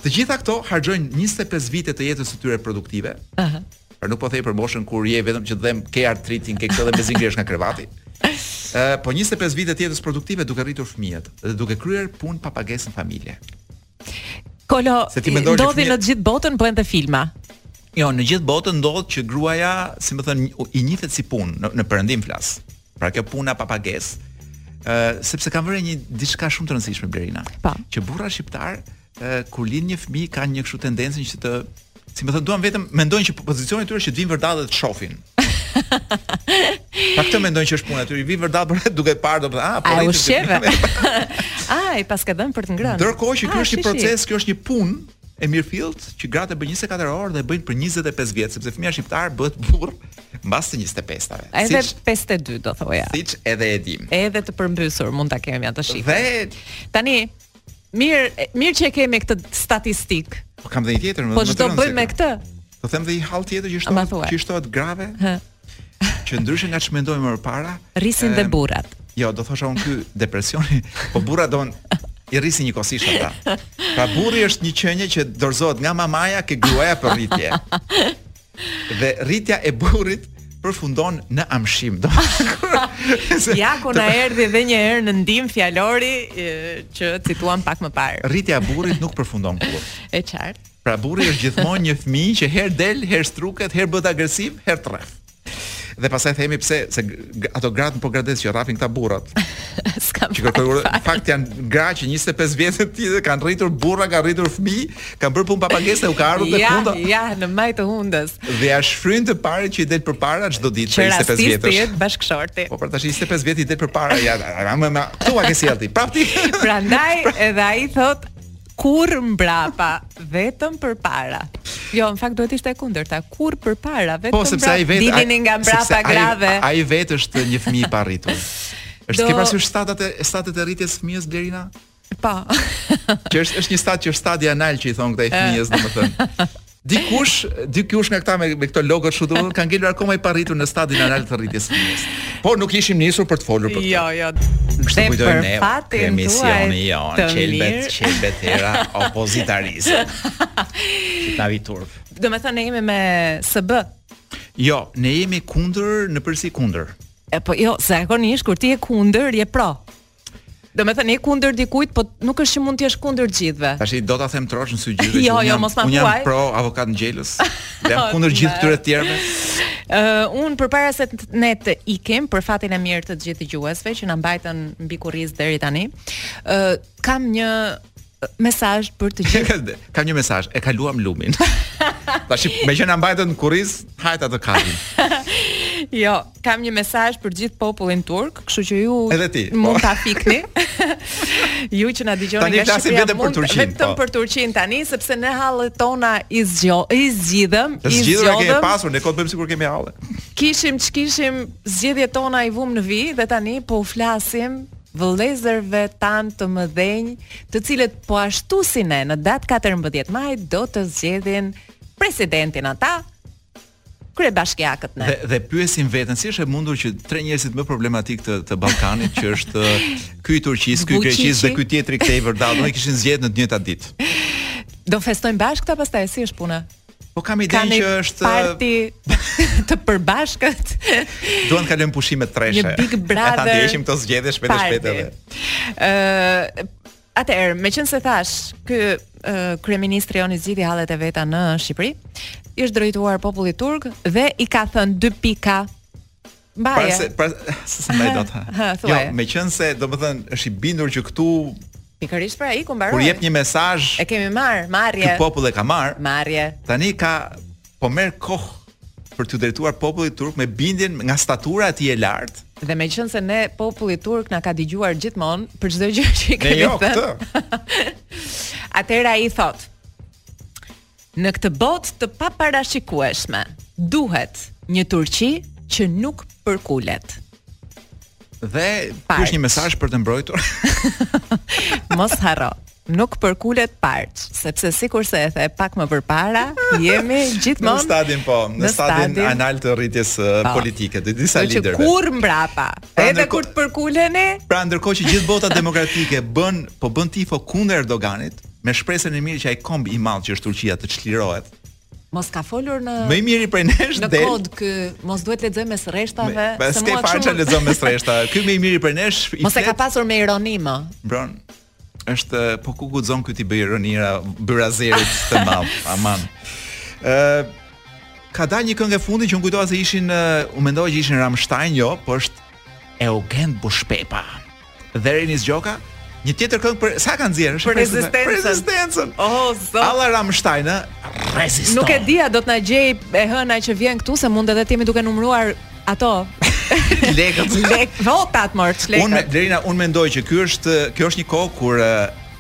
C: Të gjitha këto harxojnë 25 vite të jetës së tyre produktive.
D: Ëh.
C: Pra nuk po them për moshën kur je vetëm që të dhemb, ke artritin, ke këtë dhe mezi ngrihesh nga krevati. Ëh, po 25 vite të jetës produktive duke rritur fëmijët dhe duke kryer punë pa pagesë në familje.
D: Kjo
C: ndodh
D: në gjithë botën bëhen dhe filma.
C: Jo, në gjithë botën ndodh që gruaja, si me thënë, i njifet si punë, në, në përëndim flas. Pra kjo puna pa pagesë, uh, sepse kam vënë re një diçka shumë të rëndësishme, Blerina.
D: Po. Po.
C: Që burrat shqiptarë, uh, kur lind një fëmijë, kanë një kështu tendencën që të si me thënë, duan vetëm mendojnë që pozicioni i tyre është që të vijnë vërdallë dhe të shohin. Pra këtë mendojnë që është puna e tyre, i vijnë vërdallë për duke parë do të thotë, ah, po ai
D: sheve. Ai i paska dhënë për të ngrënë.
C: Ndërkohë që ky
D: ah,
C: është një proces, kjo është një punë e mirëfilltë që gratë bëjnë 24 orë dhe e bëjnë për 25 vjet, sepse fëmija shqiptar bëhet burrë mbas të 25-tave.
D: Edhe 52 do thoja.
C: Siç edhe e dim.
D: Edhe të përmbysur mund ta kemi atë shifër.
C: Dhe
D: tani Mirë, mirë që e kemi këtë statistikë.
C: Po kam dhe një tjetër, më.
D: Po ç'do bëjmë me këtë.
C: Po them dhe një hall tjetër që
D: u
C: shtohet, që u shtohet grave.
D: Hë.
C: Që ndryshe nga ç'mendonim më parë,
D: rrisin dhe burrat.
C: Jo, do thosha unë ky depresioni, po burrat i rrisin njëkohësisht ata. Pra burri është një qenie që dorëzohet nga mamaja ke gruaja për rritje. Dhe rritja e burrit përfundon në amshim. Po
D: ja ku na erdhi edhe një herë në ndihmë fjalori që cituam pak më parë.
C: Rritja e burrit nuk përfundon kurrë.
D: E qartë.
C: Pra burri është gjithmonë një fëmijë që herë del, herë struket, herë bëhet agresiv, herë të rreh. Dhe pastaj themi pse s'e, ato gratë po gratë që rrahin këta burrat.
D: S'kam.
C: Që kërkoj në fakt janë gra që 25 vjet të tjerë kanë rritur burra, kanë rritur fëmijë, Kanë bërë punë pa pagesë dhe u ka ardhur te
D: ja,
C: hunda.
D: Ja, në maj të hundës.
C: Dhe ia shfryn të parit që i del përpara çdo ditë për 25 vjet.
D: Që rastis të jetë bashkëshorti?
C: Po për ta 25 vjet i del përpara ja. Ramë me këtë ke sjellë ti. Prapë ti.
D: Prandaj edhe ai thotë kurrë mbrapa, vetëm përpara. Jo, në fakt duhet të ishte e kundërta, kurrë përpara, vetëm
C: po, sepse ai vetë
D: dilnin nga mbrapa grave.
C: Ai vetë është një fëmijë i parritur. Është ke parasysh stadet e, stadet e rritjes fëmijës Blerina?
D: Po.
C: që është është një stad që është stadi anal që i thonë këta i fëmijës domethënë. Dikush, dikush nga këta me, me këto logo çu do, kanë ngelur akoma i parritur në stadin anal të rritjes së fëmijës. Por nuk ishim nisur për të folur për këtë.
D: Jo, jo.
C: Kështu kujtojmë ne emisioni
D: jonë,
C: qelbet, qelbet era opozitarizëm. Që të vjen turp.
D: Do të thonë ne jemi me SB.
C: Jo, ne jemi kundër në përgjithësi kundër.
D: E po jo, zakonisht kur ti je kundër, je pro. Domethënë, je kundër dikujt, po nuk është që mund t'jesh kundër gjithëve.
C: Tashi, do ta them troç në sy gjithëve.
D: jo, jo, mos ma kuaj.
C: Unë jam pro avokat Ngjelës. Dhe jam kundër gjithë këtyre tjerëve.
D: Uh, unë përpara se ne të ikim, për fatin e mirë të gjithë dëgjuesve, që na mbajtën mbi kurriz deri tani, uh, kam një mesazh për të gjithë.
C: Kam një mesazh, e kaluam lumin. Tash meqë na mbajtën në kurriz, hajt ta kalojmë.
D: jo, Kam një mesazh për gjithë popullin turk, kështu që ju
C: Edhe ti, po.
D: mund ta fikni. ju që na dëgjoni
C: tani
D: nga Shqipëria
C: vetëm për Turqinë.
D: Vetëm
C: po.
D: për Turqinë tani sepse ne hallet tona i zgjo, i zgjidhëm, i
C: zgjidhëm. Ne
D: s'kemi
C: pasur, ne kot bëjmë sikur kemi halle.
D: Kishim ç'kishim zgjedhjet tona i vumë në vijë dhe tani po u flasim vëllezërve tanë të mëdhenj, të cilët po ashtu si ne në datë 14 maj do të zgjedhin presidentin ata kryebashkiakët ne.
C: Dhe, dhe pyesim veten si është e mundur që tre njerëzit më problematikë të, të Ballkanit që është ky i Turqisë, ky i Greqisë dhe ky tjetri këtej vërdall, do i kishin zgjedhjet në të njëjtën ditë.
D: Do festojnë bashkë këta pastaj si është puna?
C: Po kam idenë që është
D: parti të përbashkët.
C: Duan të kalojnë pushime treshe.
D: Një Big Brother.
C: Ata ndjeshim këto zgjedhje shpejt e shpejt edhe.
D: Ëh, Atëherë, meqenëse thash, ky kryeministri jonë i zgjidhi hallet e veta në Shqipëri, i është drejtuar popullit turk dhe i ka thënë dy pika Mbaje.
C: Pra se pra se s'mbaj dot. Jo, meqense domethënë është i bindur që këtu
D: Pikërisht pra iku mbaroi.
C: Kur jep një mesazh,
D: e kemi marr, marrje.
C: Ky popull e ka marr.
D: Marrje.
C: Tani ka po merr kohë për t'u drejtuar popullit turk me bindjen nga statura e tij e lartë.
D: Dhe meqenëse ne populli turk na ka dëgjuar gjithmonë për çdo gjë që i kemi
C: jo,
D: thënë. Atëherë ai thotë. Në këtë botë të paparashikueshme duhet një Turqi që nuk përkulet.
C: Dhe ky është një mesazh për të mbrojtur.
D: Mos harro nuk përkulet parç, sepse sikurse e the pak më përpara, jemi gjithmonë në
C: stadin po, në,
D: në
C: stadin,
D: stadin
C: anal të rritjes pa.
D: Po.
C: politike, të disa
D: Dhe
C: liderëve.
D: Që kur mbrapa,
C: pra
D: edhe
C: ndërko...
D: kur të përkuleni.
C: Pra ndërkohë që gjithë bota demokratike bën po bën tifo kundër Erdoganit, me shpresën e mirë që ai komb i madh që është Turqia të çlirohet
D: Mos ka folur në
C: Më i miri prej nesh
D: në
C: del.
D: kod ky, mos duhet lexoj mes rreshtave,
C: Me
D: se,
C: s'ke
D: mua
C: fare
D: kështu-
C: çfarë lexon mes rreshta. Ky më i miri prej nesh i
D: Mos e ka
C: flet.
D: pasur me ironi më.
C: Mbron. Është po ku guxon ky ti bëj ironira byrazerit të madh, aman. Ë ka dalë një këngë e fundit që unë kujtova se ishin ë, unë mendova që ishin Ramstein, jo, po është Eugen Bushpepa. Dhe Renis Gjoka, një tjetër këngë për sa ka nxjerr, është
D: për rezistencën.
C: Për rezistencën.
D: Oh, zot.
C: Alla Ramstein, reziston.
D: Nuk e di a do të na gjej e hëna që vjen këtu se mund edhe të jemi duke numëruar ato
C: lekët.
D: Lek votat mor ç'lekët.
C: Unë Blerina unë mendoj që ky është kjo është një kohë kur